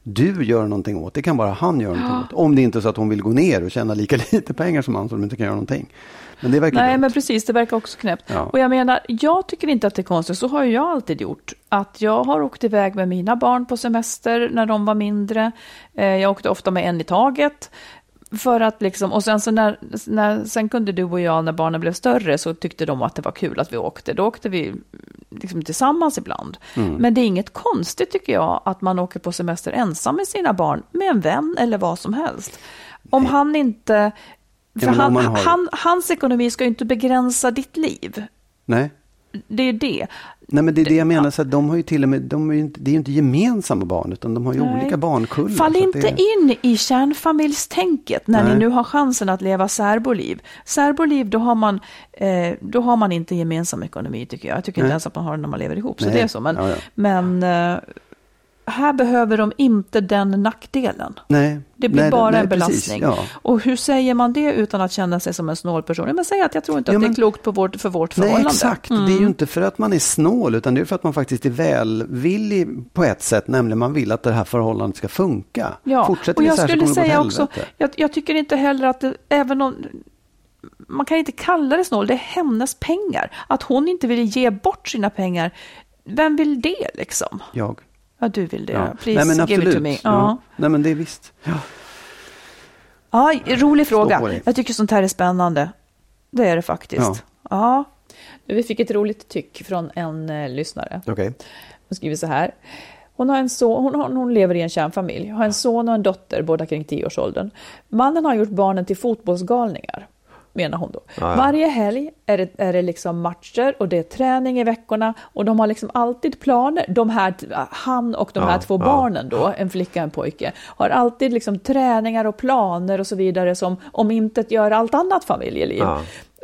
du göra någonting åt. Det kan bara han göra någonting åt. Om det inte är så att hon vill gå ner och tjäna lika (laughs) lite pengar som han så de inte kan göra någonting. Men det verkar Nej, dumt. men precis, det verkar också knäppt. Ja. Och jag menar, jag tycker inte att det är konstigt, så har jag alltid gjort. Att jag har åkt iväg med mina barn på semester när de var mindre. Eh, Jag åkte ofta med en i taget. För att liksom, och sen, så när, när, sen kunde du och jag, när barnen blev större, så tyckte de att det var kul att vi åkte. Då åkte vi liksom tillsammans ibland. Men det är inget konstigt tycker jag, att man åker på semester ensam med sina barn, med en vän eller vad som helst. Om han inte... För Ja, han, har- han, hans ekonomi ska ju inte begränsa ditt liv. Nej. Det är det. Nej men det är det jag menar, så att de har ju till och med, de är ju inte, det är ju inte gemensamma barn utan de har ju Nej. olika barnkullar. Fall inte det, in i kärnfamiljstänket när Nej. ni nu har chansen att leva särboliv. Särboliv, då har man, eh, då har man inte gemensam ekonomi tycker jag. Jag tycker inte Nej. ens att man har det när man lever ihop. Så det är så. Men, Ja, ja. men eh, här behöver de inte den nackdelen. Nej. Det blir Nej, bara nej, en precis, belastning. ja. Och hur säger man det utan att känna sig som en snål person? Men säg att jag tror inte att Ja, det är men- klokt på vårt, för vårt Nej, förhållande. exakt. Mm. Det är ju inte för att man är snål, utan det är för att man faktiskt är välvillig på ett sätt, nämligen man vill att det här förhållandet ska funka. Ja, Fortsätter och jag skulle säga också, jag, jag tycker inte heller att det, även om man kan inte kalla det snål, det är hennes pengar. Att hon inte vill ge bort sina pengar, vem vill det liksom? Jag. Ja, du vill det. Ja. Please Nej, men give it to me. absolut. Ja. Ja. Nej, men det är visst. Ja. Ja, rolig fråga. Jag tycker sånt här är spännande. Det är det faktiskt. Ja. Vi fick ett roligt tyck från en eh, lyssnare. Okej. Hon skriver så här. Hon, har en son, hon, har, hon lever i en kärnfamilj, har en son och en dotter, båda kring 10-årsåldern. Mannen har gjort barnen till fotbollsgalningar, menar hon då. ja. Varje helg är det, är det liksom matcher och det är träning i veckorna och de har liksom alltid planer. De här, han och de Ja, här två ja. barnen då, en flicka och en pojke, har alltid liksom träningar och planer och så vidare som om inte gör allt annat familjeliv.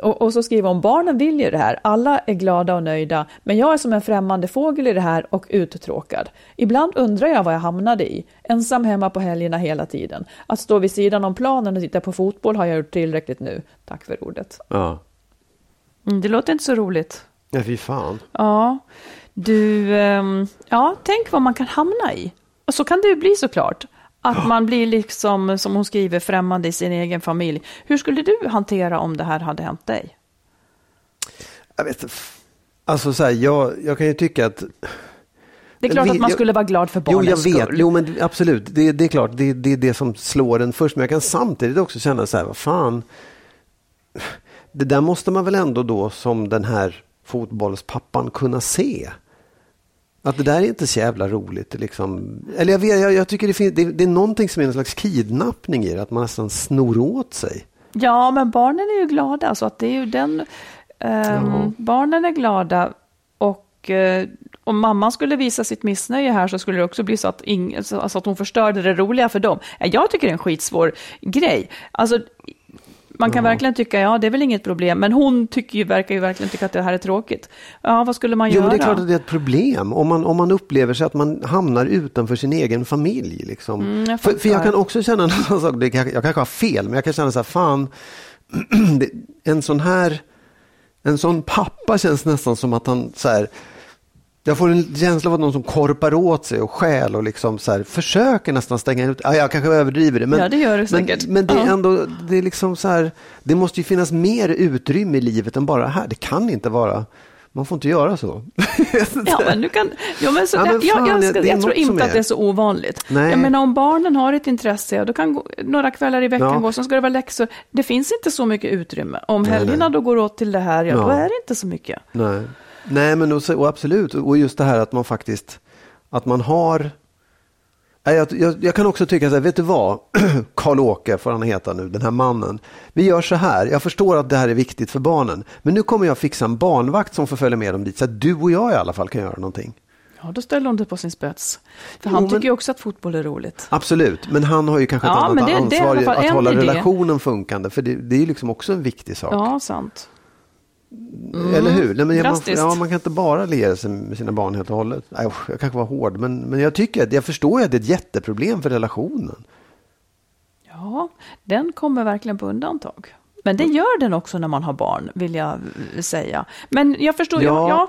Och, och så skriver hon, barnen vill ju det här, alla är glada och nöjda, men jag är som en främmande fågel i det här och uttråkad. Ibland undrar jag vad jag hamnade i, ensam hemma på helgerna hela tiden. Att stå vid sidan om planen och titta på fotboll har jag gjort tillräckligt nu. Tack för ordet. Ja. Mm, det låter inte så roligt. Ja, fy fan. Ja, du, ehm, ja, tänk vad man kan hamna i. Och så kan det ju bli såklart. Att man blir liksom, som hon skriver, främmande i sin egen familj. Hur skulle du hantera om det här hade hänt dig? Jag vet inte. Alltså så här, jag, jag kan ju tycka att... Det är klart Vi- att man jag- skulle vara glad för Jo, barnens jag vet. skull. Jo, men absolut. Det, det är klart, det, det är det som slår en först. Men jag kan samtidigt också känna så här, vad fan. Det där måste man väl ändå då som den här fotbollspappan kunna se. Att det där är inte så jävla roligt. Liksom. Eller jag, vet, jag, jag tycker det, finns, det, det är någonting som är en slags kidnappning i det. Att man nästan snor åt sig. Ja, men barnen är ju glada, så att det är ju den... ehm, Ja. Barnen är glada och eh, om mamman skulle visa sitt missnöje här så skulle det också bli så att, ing, så- alltså att hon förstörde det roliga för dem. Ja, Jag tycker det är en skitsvår grej. Alltså, man kan verkligen tycka, ja det är väl inget problem, men hon tycker ju, verkar ju verkligen tycka att det här är tråkigt. Ja, vad skulle man Jo, göra? men det är klart att det är ett problem. Om man, om man upplever sig att man hamnar utanför sin egen familj. Liksom. Mm, jag för, för jag kan också känna en annan sak. Det kan, jag kanske har fel, men jag kan känna så här, fan. (clears throat) en sån här, en sån pappa känns nästan som att han så här. Jag får en känsla av att någon som korpar åt sig och stjäl och liksom så här, försöker nästan stänga ut. Ja, jag kanske överdriver det. Men, Ja, det gör du men, säkert. men det är ändå, det är liksom så här, det måste ju finnas mer utrymme i livet än bara här. Det kan inte vara, man får inte göra så. (laughs) Ja, men du kan... Ja, men så, Ja, men jag, fan, jag, det ska, är jag tror inte att det är så ovanligt. Nej. Jag menar, om barnen har ett intresse, då kan gå, några kvällar i veckan Ja. gå, sen ska det vara läxor. Det finns inte så mycket utrymme. Om Nej, helgerna nej. då går åt till det här, ja, Ja. då är det inte så mycket. Nej, Nej men och, och absolut. Och just det här att man faktiskt, att man har Jag, jag, jag kan också tycka så här, vet du vad? (clears throat) Karl-Åke får han heta nu, den här mannen. Vi gör så här, jag förstår att det här är viktigt för barnen. Men nu kommer jag fixa en barnvakt som får följa med dem dit. Så att du och jag i alla fall kan göra någonting. Ja, då ställer hon det på sin spets. För Jo, han tycker ju också att fotboll är roligt. Absolut, men han har ju kanske ett Ja, annat det- det ansvar fall att hålla idé. relationen funkande. För det, det är ju liksom också en viktig sak. Ja, sant. Eller hur? Nej, men man, ja, man kan inte bara liera sig med sina barn helt och hållet. Nej, jag kanske var hård, men, men jag tycker att, jag förstår ju att det är ett jätteproblem för relationen. Ja, den kommer verkligen på undantag. Men det gör den också när man har barn, vill jag eh, säga. Men jag förstår, Ja. ja. Ja,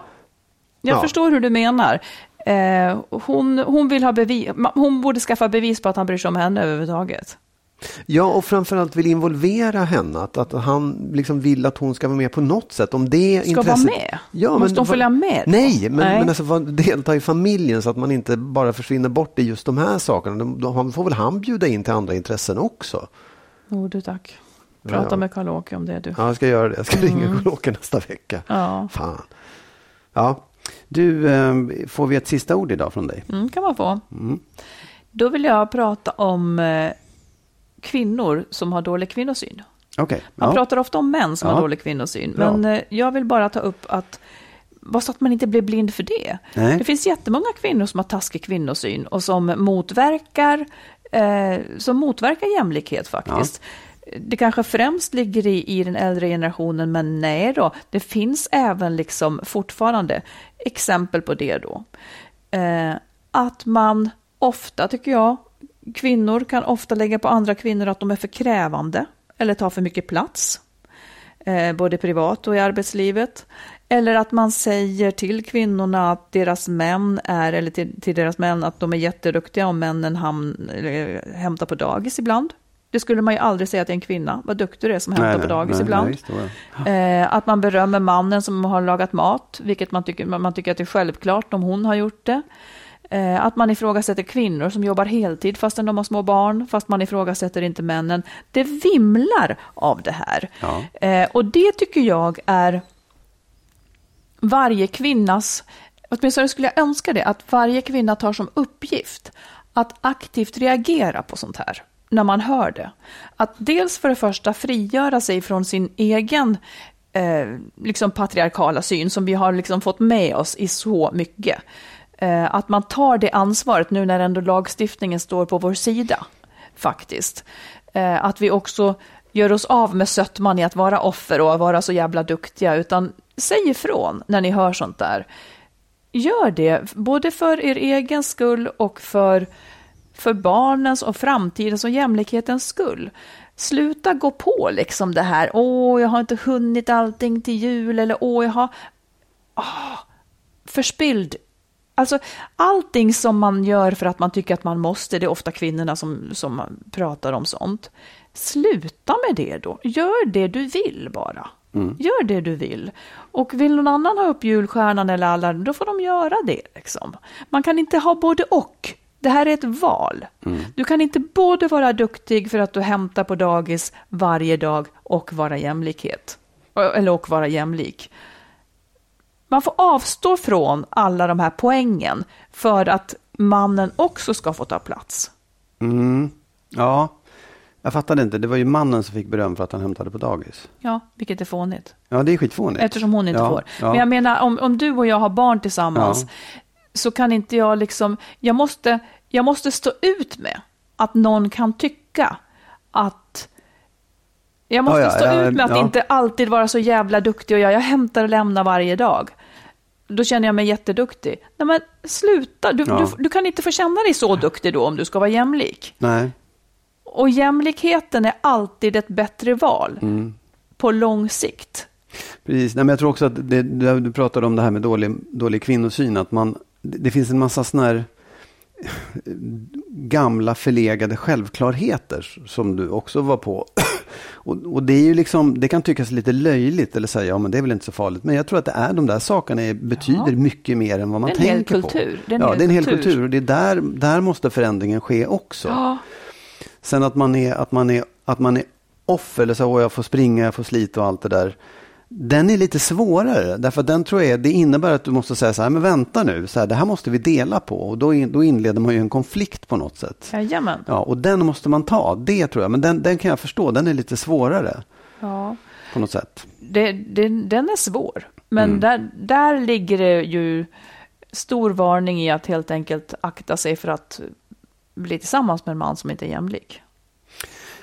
jag Ja. förstår hur du menar. Eh, hon, hon, vill ha bevis, hon borde skaffa bevis på att han bryr sig om henne överhuvudtaget. Ja, och framförallt vill involvera henne. Att, att han liksom vill att hon ska vara med på något sätt. Om det Ska intresset... vara med? Ja, Måste men, hon följa med då? Nej, men, Nej. men alltså, delta i familjen så att man inte bara försvinner bort i just de här sakerna. De, de, får väl han bjuda in till andra intressen också. Jo, du tack. Prata Ja. med Karl-Åke om det du. Ja, jag ska göra det. Jag ska ringa Karl-Åke nästa vecka. Ja, Fan. Ja. Du, eh, får vi ett sista ord idag från dig? mm, kan man få. Då vill jag prata om eh, kvinnor som har dålig kvinnosyn. Okej. Man Ja. pratar ofta om män som Ja. har dålig kvinnosyn, men eh, jag vill bara ta upp att bara så att man inte blir blind för det. Nej. Det finns jättemånga kvinnor som har taskig kvinnosyn och som motverkar, eh, som motverkar jämlikhet faktiskt. Det kanske främst ligger i, i den äldre generationen, men nej då. Det finns även liksom fortfarande exempel på det då. Eh, att man ofta, tycker jag, kvinnor kan ofta lägga på andra kvinnor att de är för krävande eller tar för mycket plats, eh, både privat och i arbetslivet. Eller att man säger till kvinnorna att deras män är, eller till, till deras män att de är jätteduktiga om männen ham, eller, hämtar på dagis ibland. Det skulle man ju aldrig säga till en kvinna, vad duktig du är som hämtar Nej, på dagis nej, ibland. nej. Eh, att man berömmer mannen som har lagat mat, vilket man tycker, man tycker att det är självklart om hon har gjort det. Eh, att man ifrågasätter kvinnor som jobbar heltid fastän de har små barn, fast man ifrågasätter inte männen. Det vimlar av det här. Ja. Eh, och det tycker jag är varje kvinnas, åtminstone skulle jag önska det, att varje kvinna tar som uppgift att aktivt reagera på sånt här när man hör det. Att dels för det första frigöra sig från sin egen eh, liksom patriarkala syn som vi har liksom fått med oss i så mycket. Eh, att man tar det ansvaret nu när ändå lagstiftningen står på vår sida, faktiskt. Eh, att vi också gör oss av med sötman i att vara offer och vara så jävla duktiga, utan säg ifrån när ni hör sånt där. Gör det, både för er egen skull och för, för barnens och framtidens och jämlikhetens skull. Sluta gå på liksom det här, åh, jag har inte hunnit allting till jul, eller åh, jag har åh, förspilld Alltså allting som man gör för att man tycker att man måste, det är ofta kvinnorna som, som pratar om sånt. Sluta med det då. Gör det du vill bara. Gör det du vill. Och vill någon annan ha upp julstjärnan eller alla, då får de göra det. Liksom. Man kan inte ha både och. Det här är ett val. Du kan inte både vara duktig för att du hämtar på dagis varje dag och vara jämlikhet. Eller och vara jämlik man får avstå från alla de här poängen för att mannen också ska få ta plats. Mm. Ja, jag fattade inte. Det var ju mannen som fick beröm för att han hämtade på dagis. Ja, vilket är fånigt. Ja, det är skitfånigt. Eftersom hon inte ja, får. Ja. Men jag menar, om, om du och jag har barn tillsammans Ja. så kan inte jag liksom, jag måste, jag måste stå ut med att någon kan tycka att jag måste Ja, ja, stå ja, ut med att inte alltid vara så jävla duktig och jag, jag hämtar och lämnar varje dag. Då känner jag mig jätteduktig. Nej men sluta, du, du, du kan inte få känna dig så duktig då om du ska vara jämlik. Nej. Och jämlikheten är alltid ett bättre val Mm. på lång sikt. Precis. Nej, men jag tror också att det, du pratade om det här med dålig, dålig kvinnosyn. Att man, det, det finns en massa sådana här gamla förlegade självklarheter som du också var på. (clears throat) Och, och det är ju liksom, det kan tyckas lite löjligt eller säga, ja men det är väl inte så farligt. Men jag tror att det är de där sakerna är, betyder Ja. mycket mer än vad man Det är en hel tänker kultur. på. Det är en ja, hel det är en hel kultur. kultur och det är där, där måste förändringen ske också. Ja, Sen att man är, att man är, att man är offer, eller så, "Åh, jag får springa, jag får slita och allt det där. Den är lite svårare, därför att den tror jag, det innebär att du måste säga så här, men vänta nu, så här, det här måste vi dela på. Och då, in, då inleder man ju en konflikt på något sätt. jajamän. Ja, och den måste man ta, det tror jag. Men den, den kan jag förstå, den är lite svårare Ja. på något sätt. Det, det, den är svår. Men Mm. där, där ligger det ju stor varning i att helt enkelt akta sig för att bli tillsammans med en man som inte är jämlik.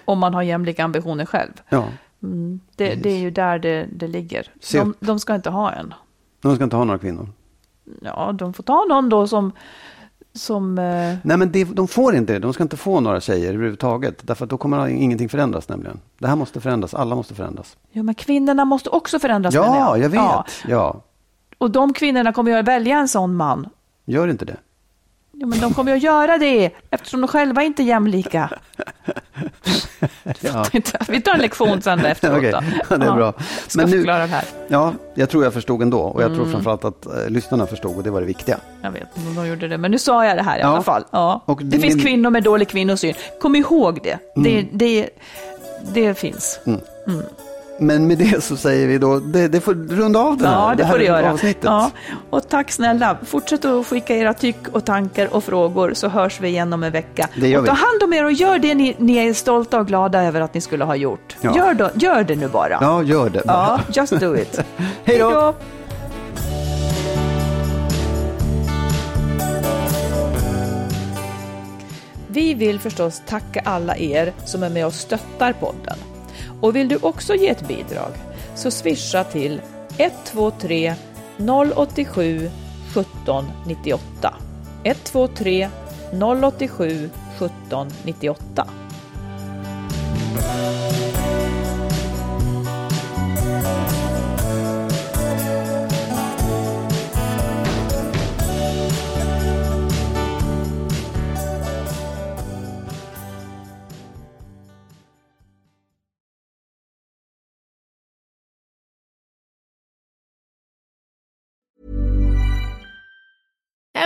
Om man har jämlika ambitioner själv. Ja, Mm. Det, det är ju där det, det ligger. De, de ska inte ha en. de ska inte ha några kvinnor. Ja, de får ta någon då som... som eh, Nej, men det, de får inte det. De ska inte få några tjejer överhuvudtaget. Därför att då kommer ingenting förändras nämligen. Det här måste förändras, alla måste förändras. ja, men kvinnorna måste också förändras Ja, jag vet. Ja. Ja, Och de kvinnorna kommer ju att välja en sån man. gör inte det. Ja, men de kommer ju att göra det eftersom de själva inte är jämlika. Ja. Vi tar en lektion sen efteråt. Då. ja, det är bra. Ska Men nu- det här. Ja, jag tror jag förstod ändå. Och jag tror Mm. framförallt att eh, lyssnarna förstod och det var det viktiga. Jag vet de gjorde det, men nu sa jag det här i Ja. alla fall. Ja. Och det det- finns kvinnor med dålig kvinnosyn. Kom ihåg det. Det, det, det finns men med det så säger vi då, det, det får runda av den här, ja, det, det här får det göra. avsnittet. Ja. Och tack snälla, fortsätt att skicka era tyck och tankar och frågor så hörs vi igen om en vecka. Det gör och vi. ta hand om er och gör det ni, ni är stolta och glada över att ni skulle ha gjort. Ja. Gör, då, gör det nu bara. Ja, gör det bara. Ja, just do it. (laughs) Hej då! Vi vill förstås tacka alla er som är med och stöttar podden. Och vill du också ge ett bidrag så swisha till 123 087 17 98. 123 087 17 98.